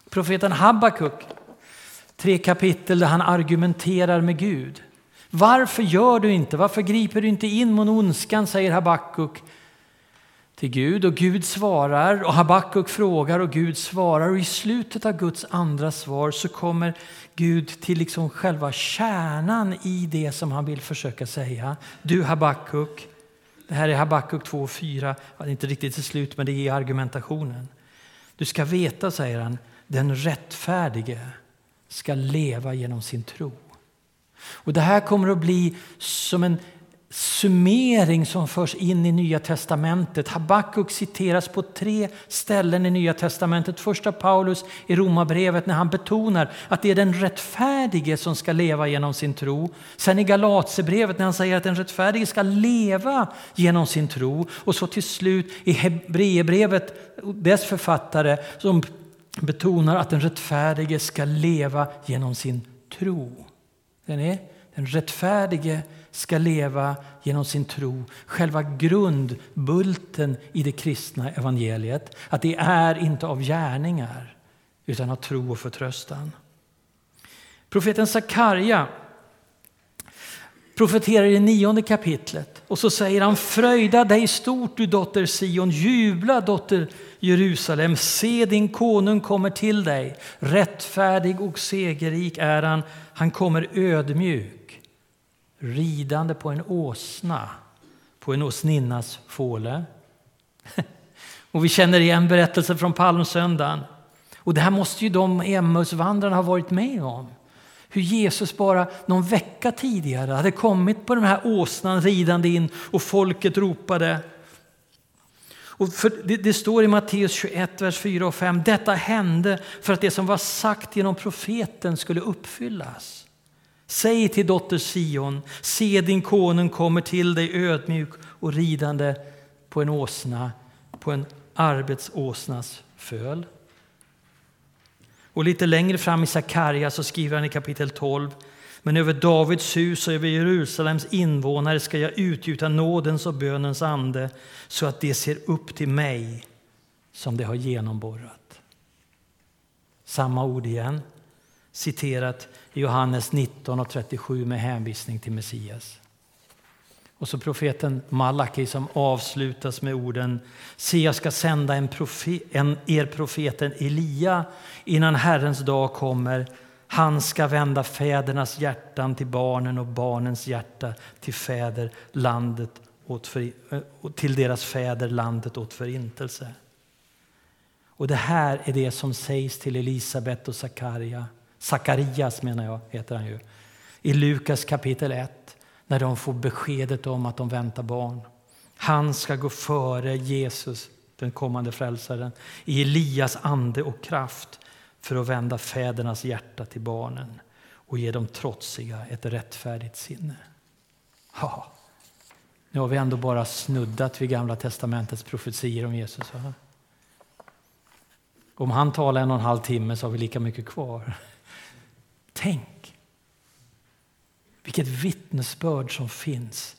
Profeten Habakuk, tre kapitel där han argumenterar med Gud. Varför gör du inte, varför griper du inte in mot ondskan, säger Habakuk till Gud. Och Gud svarar och Habakuk frågar och Gud svarar. Och i slutet av Guds andra svar så kommer Gud till liksom själva kärnan i det som han vill försöka säga. Du Habakuk, det här är Habakuk 2.4, ja, inte riktigt till slut men det är argumentationen. Du ska veta, säger han, den rättfärdige ska leva genom sin tro. Och Det här kommer att bli som en summering som förs in i Nya testamentet. Habakuk citeras på tre ställen i Nya testamentet. Första Paulus i Romarbrevet när han betonar att det är den rättfärdige som ska leva genom sin tro. Sen i Galatsebrevet när han säger att den rättfärdige ska leva genom sin tro. Och så till slut i Hebreerbrevet, dess författare som betonar att den rättfärdige ska leva genom sin tro. Den, är, den rättfärdige ska leva genom sin tro. Själva grundbulten i det kristna evangeliet. Att det är inte av gärningar utan av tro och förtröstan. Profeten Sakarja profeterar i det nionde kapitlet och så säger han fröjda dig stort du dotter Sion, jubla dotter Jerusalem, se din konung kommer till dig, rättfärdig och segerrik är han, han kommer ödmjuk ridande på en åsna, på en åsninnas fåle. Och vi känner igen berättelsen från palmsöndagen. Och det här måste ju de Emmausvandrarna ha varit med om. Hur Jesus bara någon vecka tidigare hade kommit på den här åsnan ridande in och folket ropade. Och det, det, står i Matteus 21, vers 4 och 5. Detta hände för att det som var sagt genom profeten skulle uppfyllas. Säg till dotter Sion, se din konung kommer till dig ödmjuk och ridande på en åsna, på en arbetsåsnas föl. Och lite längre fram i Sakarja så skriver han i kapitel 12 men över Davids hus och över Jerusalems invånare ska jag utgjuta nådens och bönens ande så att de ser upp till mig som de har genomborrat. Samma ord igen, citerat i Johannes 19 och 37 med hänvisning till Messias. Och så profeten Malaki som avslutas med orden Se, jag ska sända en profe en, er profeten Elia innan Herrens dag kommer. Han ska vända fädernas hjärtan till barnen och barnens hjärta till fäder landet åt för, eh, till deras fäder landet åt förintelse. Och det här är det som sägs till Elisabet och Sakarja Sakarias menar jag, heter han ju. I Lukas kapitel 1, när de får beskedet om att de väntar barn. Han ska gå före Jesus, den kommande frälsaren, i Elias ande och kraft för att vända fädernas hjärta till barnen och ge de trotsiga ett rättfärdigt sinne. Ja, nu har vi ändå bara snuddat vid Gamla testamentets profetier om Jesus. Om han talar en och en halv timme så har vi lika mycket kvar. Tänk vilket vittnesbörd som finns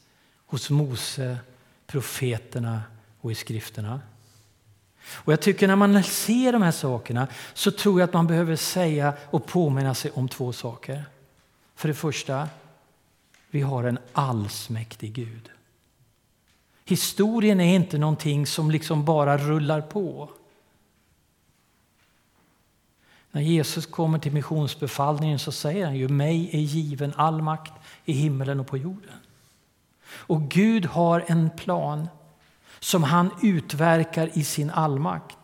hos Mose, profeterna och i skrifterna. Och jag tycker när man ser de här sakerna så tror jag att man behöver säga och påminna sig om två saker. För det första, vi har en allsmäktig Gud. Historien är inte någonting som liksom bara rullar på. När Jesus kommer till missionsbefallningen så säger han ju mig är given all makt i himmelen och på jorden. Och Gud har en plan som han utverkar i sin allmakt.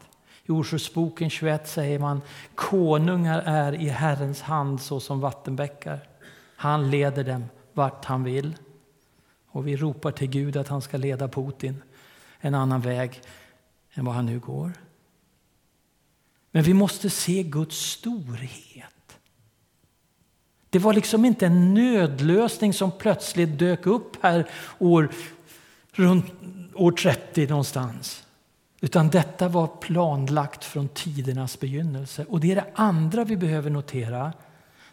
I Ordspråksboken 21 säger man konungar är i Herrens hand såsom vattenbäckar. Han leder dem vart han vill. Och vi ropar till Gud att han ska leda Putin en annan väg än vad han nu går. Men vi måste se Guds storhet. Det var liksom inte en nödlösning som plötsligt dök upp här år, runt år 30 någonstans. Utan detta var planlagt från tidernas begynnelse. Och det är det andra vi behöver notera.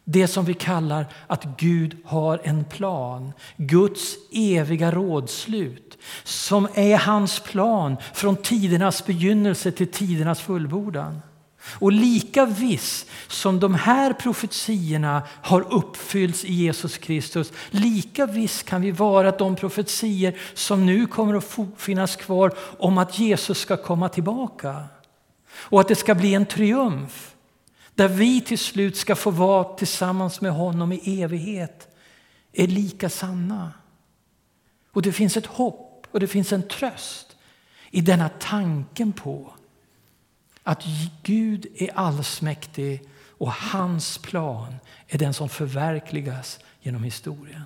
Det som vi kallar att Gud har en plan. Guds eviga rådslut. Som är hans plan från tidernas begynnelse till tidernas fullbordan. Och lika viss som de här profetiorna har uppfyllts i Jesus Kristus, lika viss kan vi vara att de profetier som nu kommer att finnas kvar om att Jesus ska komma tillbaka och att det ska bli en triumf där vi till slut ska få vara tillsammans med honom i evighet är lika sanna. Och det finns ett hopp och det finns en tröst i denna tanken på att Gud är allsmäktig och hans plan är den som förverkligas genom historien.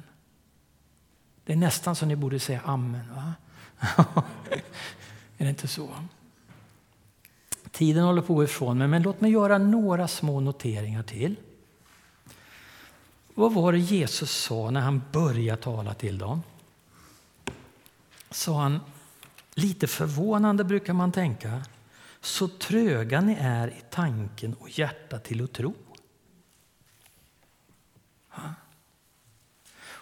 Det är nästan så ni borde säga amen. Va? är det inte så? Tiden håller på att gå ifrån mig, men låt mig göra några små noteringar till. Vad var det Jesus sa när han började tala till dem? Sa han, lite förvånande brukar man tänka, så tröga ni är i tanken och hjärta till att tro.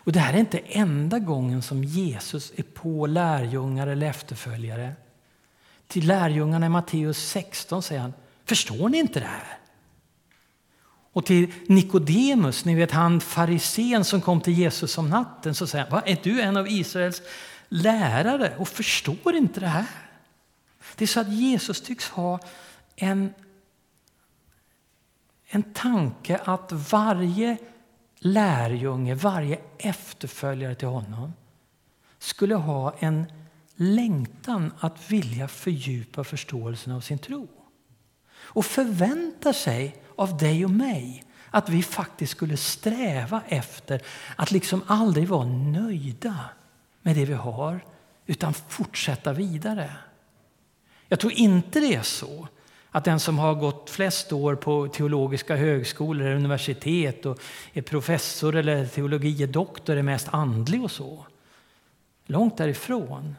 Och Det här är inte enda gången som Jesus är på lärjungar eller efterföljare. Till lärjungarna i Matteus 16 säger han, förstår ni inte det här? Och till Nikodemus, ni vet han farisén som kom till Jesus om natten, så säger han, Va, är du en av Israels lärare och förstår inte det här? Det är så att Jesus tycks ha en, en tanke att varje lärjunge, varje efterföljare till honom skulle ha en längtan att vilja fördjupa förståelsen av sin tro. Och förväntar sig av dig och mig att vi faktiskt skulle sträva efter att liksom aldrig vara nöjda med det vi har utan fortsätta vidare. Jag tror inte det är så att den som har gått flest år på teologiska högskolor eller universitet och är professor eller teologidoktor är mest andlig och så. Långt därifrån.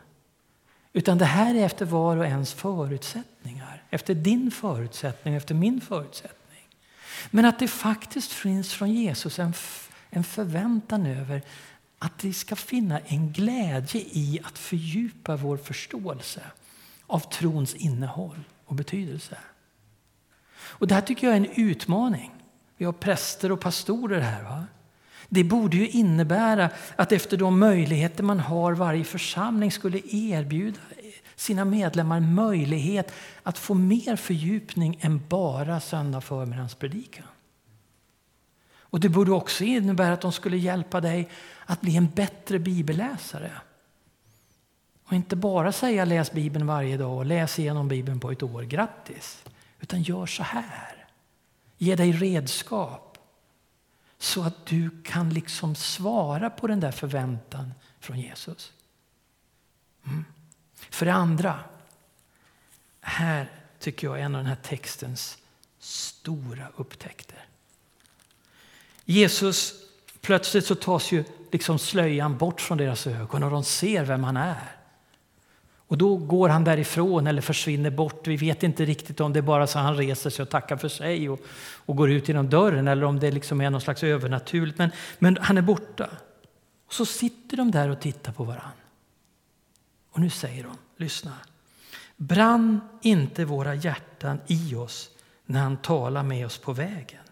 Utan det här är efter var och ens förutsättningar. Efter din förutsättning, efter min förutsättning. Men att det faktiskt finns från Jesus en, en förväntan över att vi ska finna en glädje i att fördjupa vår förståelse av trons innehåll och betydelse. Och det här tycker jag är en utmaning. Vi har präster och pastorer här. Va? Det borde ju innebära att efter de möjligheter man har varje församling skulle erbjuda sina medlemmar möjlighet att få mer fördjupning än bara söndag förmiddagens predikan. Och det borde också innebära att de skulle hjälpa dig att bli en bättre bibelläsare. Och inte bara säga läs Bibeln varje dag och läs igenom Bibeln på ett år. Grattis! Utan gör så här. Ge dig redskap så att du kan liksom svara på den där förväntan från Jesus. Mm. För det andra, här tycker jag är en av den här textens stora upptäckter. Jesus, plötsligt så tas ju liksom slöjan bort från deras ögon och de ser vem han är. Och då går han därifrån eller försvinner bort. Vi vet inte riktigt om det är bara så han reser sig och tackar för sig och, och går ut genom dörren eller om det liksom är någon slags övernaturligt. Men, men han är borta. Och så sitter de där och tittar på varann. Och nu säger de, lyssna. Brann inte våra hjärtan i oss när han talade med oss på vägen?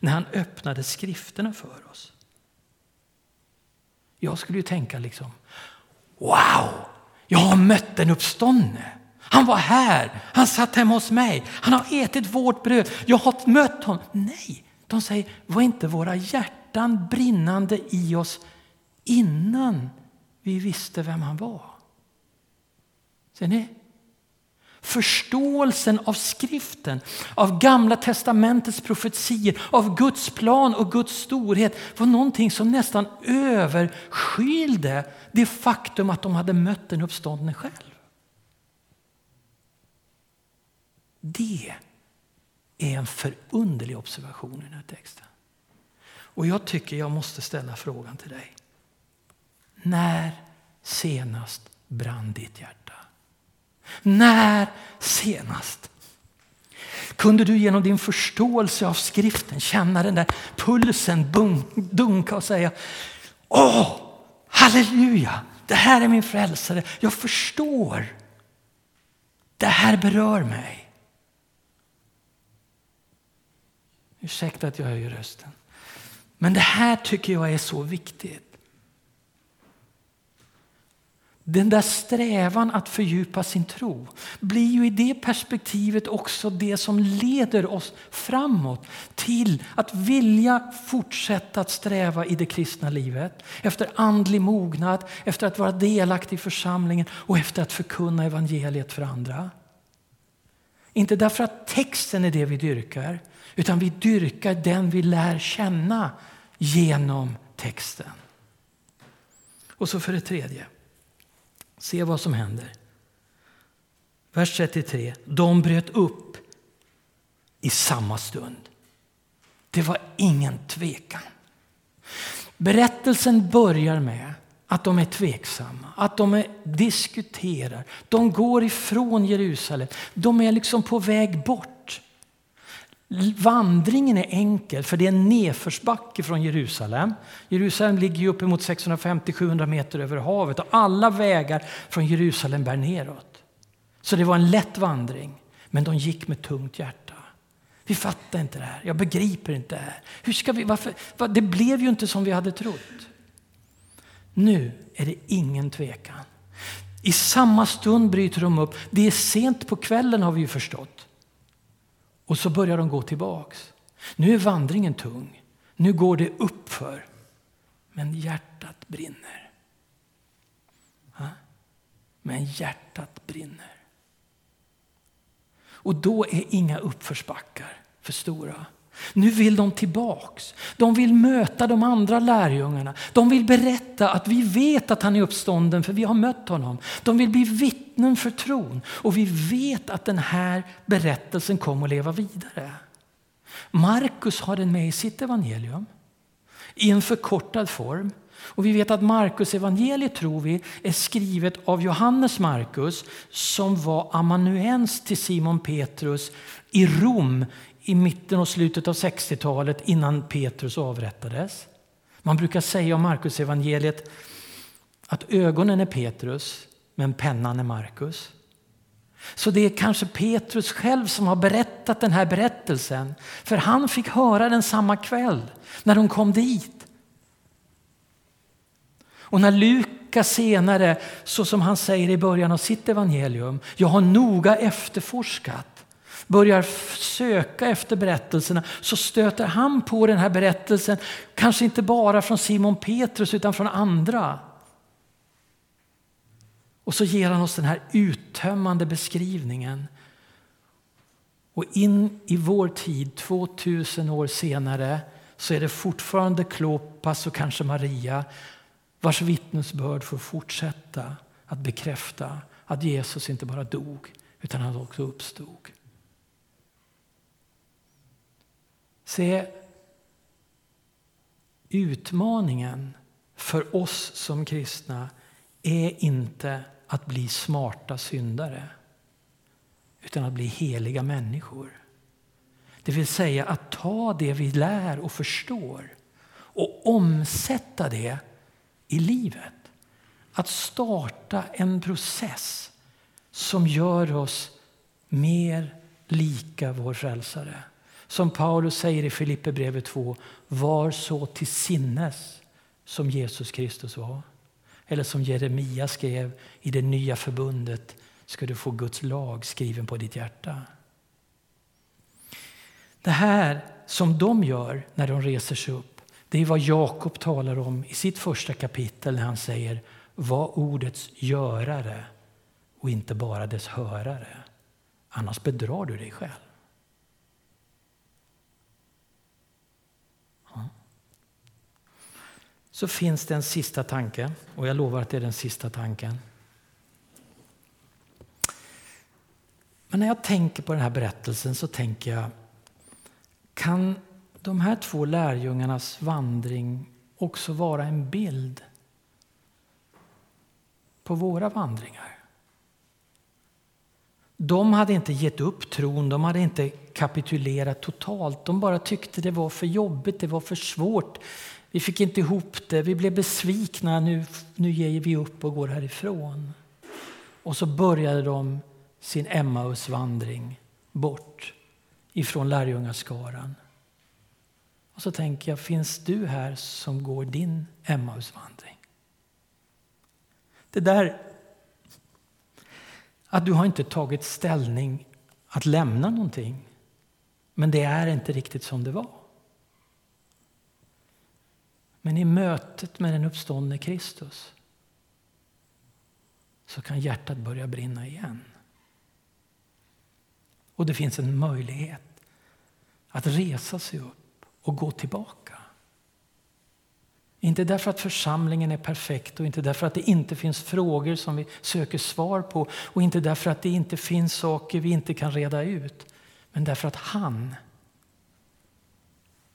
När han öppnade skrifterna för oss? Jag skulle ju tänka liksom, wow! Jag har mött den uppståndne. Han var här, han satt hemma hos mig, han har ätit vårt bröd, jag har mött honom. Nej, de säger, var inte våra hjärtan brinnande i oss innan vi visste vem han var? Ser ni? Förståelsen av skriften, av Gamla testamentets profetier, av Guds plan och Guds storhet var någonting som nästan överskylde det faktum att de hade mött den uppståndne själv. Det är en förunderlig observation i den här texten. Och jag tycker jag måste ställa frågan till dig. När senast brann ditt hjärta? När senast kunde du genom din förståelse av skriften känna den där pulsen dunka och säga Åh, halleluja, det här är min frälsare. Jag förstår. Det här berör mig. Ursäkta att jag höjer rösten. Men det här tycker jag är så viktigt. Den där strävan att fördjupa sin tro blir ju i det perspektivet också det som leder oss framåt till att vilja fortsätta att sträva i det kristna livet. Efter andlig mognad, efter att vara delaktig i församlingen och efter att förkunna evangeliet för andra. Inte därför att texten är det vi dyrkar, utan vi dyrkar den vi lär känna genom texten. Och så för det tredje, se vad som händer. Vers 33. De bröt upp i samma stund. Det var ingen tvekan. Berättelsen börjar med att de är tveksamma, att de är, diskuterar. De går ifrån Jerusalem. De är liksom på väg bort. Vandringen är enkel, för det är en nedförsbacke från Jerusalem. Jerusalem ligger ju uppemot 650-700 meter över havet och alla vägar från Jerusalem bär neråt. Så det var en lätt vandring, men de gick med tungt hjärta. Vi fattar inte det här, jag begriper inte det här. Hur ska vi, varför, det blev ju inte som vi hade trott. Nu är det ingen tvekan. I samma stund bryter de upp. Det är sent på kvällen har vi ju förstått. Och så börjar de gå tillbaks. Nu är vandringen tung. Nu går det uppför. Men hjärtat brinner. Men hjärtat brinner. Och då är inga uppförsbackar för stora. Nu vill de tillbaks. De vill möta de andra lärjungarna. De vill berätta att vi vet att han är uppstånden för vi har mött honom. De vill bli vittnen för tron och vi vet att den här berättelsen kommer att leva vidare. Markus har den med i sitt evangelium i en förkortad form. Och vi vet att Markus evangeliet tror vi är skrivet av Johannes Markus som var amanuens till Simon Petrus i Rom i mitten och slutet av 60-talet innan Petrus avrättades. Man brukar säga om Markus evangeliet att ögonen är Petrus men pennan är Markus. Så det är kanske Petrus själv som har berättat den här berättelsen. För han fick höra den samma kväll när de kom dit. Och när Lukas senare, så som han säger i början av sitt evangelium, jag har noga efterforskat börjar söka efter berättelserna så stöter han på den här berättelsen, kanske inte bara från Simon Petrus utan från andra. Och så ger han oss den här uttömmande beskrivningen. Och in i vår tid, 2000 år senare, så är det fortfarande Klopas och kanske Maria vars vittnesbörd får fortsätta att bekräfta att Jesus inte bara dog utan han också uppstod. Se, utmaningen för oss som kristna är inte att bli smarta syndare utan att bli heliga människor. Det vill säga att ta det vi lär och förstår och omsätta det i livet. Att starta en process som gör oss mer lika vår frälsare. Som Paulus säger i Filipperbrevet 2, var så till sinnes som Jesus Kristus var. Eller som Jeremia skrev, i det nya förbundet ska du få Guds lag skriven på ditt hjärta. Det här som de gör när de reser sig upp, det är vad Jakob talar om i sitt första kapitel när han säger var ordets görare och inte bara dess hörare. Annars bedrar du dig själv. Så finns det en sista tanke. Och jag lovar att det är den sista tanken. Men när jag tänker på den här berättelsen så tänker jag, kan de här två lärjungarnas vandring också vara en bild på våra vandringar? De hade inte gett upp tron, de hade inte kapitulerat totalt. De bara tyckte det var för jobbigt, det var för svårt. Vi fick inte ihop det, vi blev besvikna, nu, nu ger vi upp och går härifrån. Och så började de sin Emmausvandring bort ifrån lärjungaskaran. Och så tänker jag, finns du här som går din Emmausvandring? Det där att du har inte tagit ställning att lämna någonting, men det är inte riktigt som det var. Men i mötet med den uppståndne Kristus så kan hjärtat börja brinna igen. Och det finns en möjlighet att resa sig upp och gå tillbaka. Inte därför att församlingen är perfekt och inte därför att det inte finns frågor som vi söker svar på och inte därför att det inte finns saker vi inte kan reda ut. Men därför att han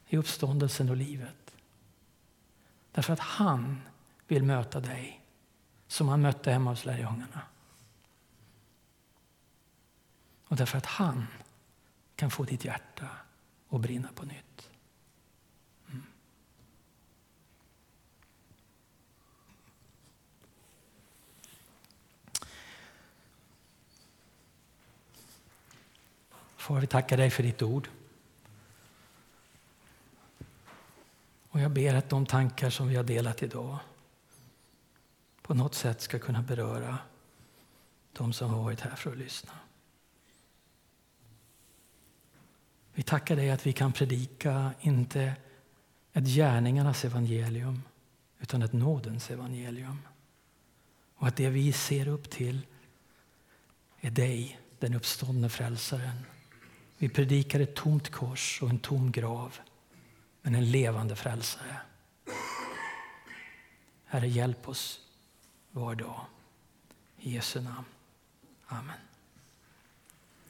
är uppståndelsen och livet. Därför att han vill möta dig som han mötte hemma hos lärjungarna. Och därför att han kan få ditt hjärta att brinna på nytt. Mm. Far, vi tackar dig för ditt ord. Och jag ber att de tankar som vi har delat idag på något sätt ska kunna beröra de som har varit här för att lyssna. Vi tackar dig att vi kan predika inte ett gärningarnas evangelium utan ett nådens evangelium. Och att det vi ser upp till är dig, den uppståndne frälsaren. Vi predikar ett tomt kors och en tom grav, men en levande frälsare. Herre, hjälp oss var dag. I Jesu namn. Amen.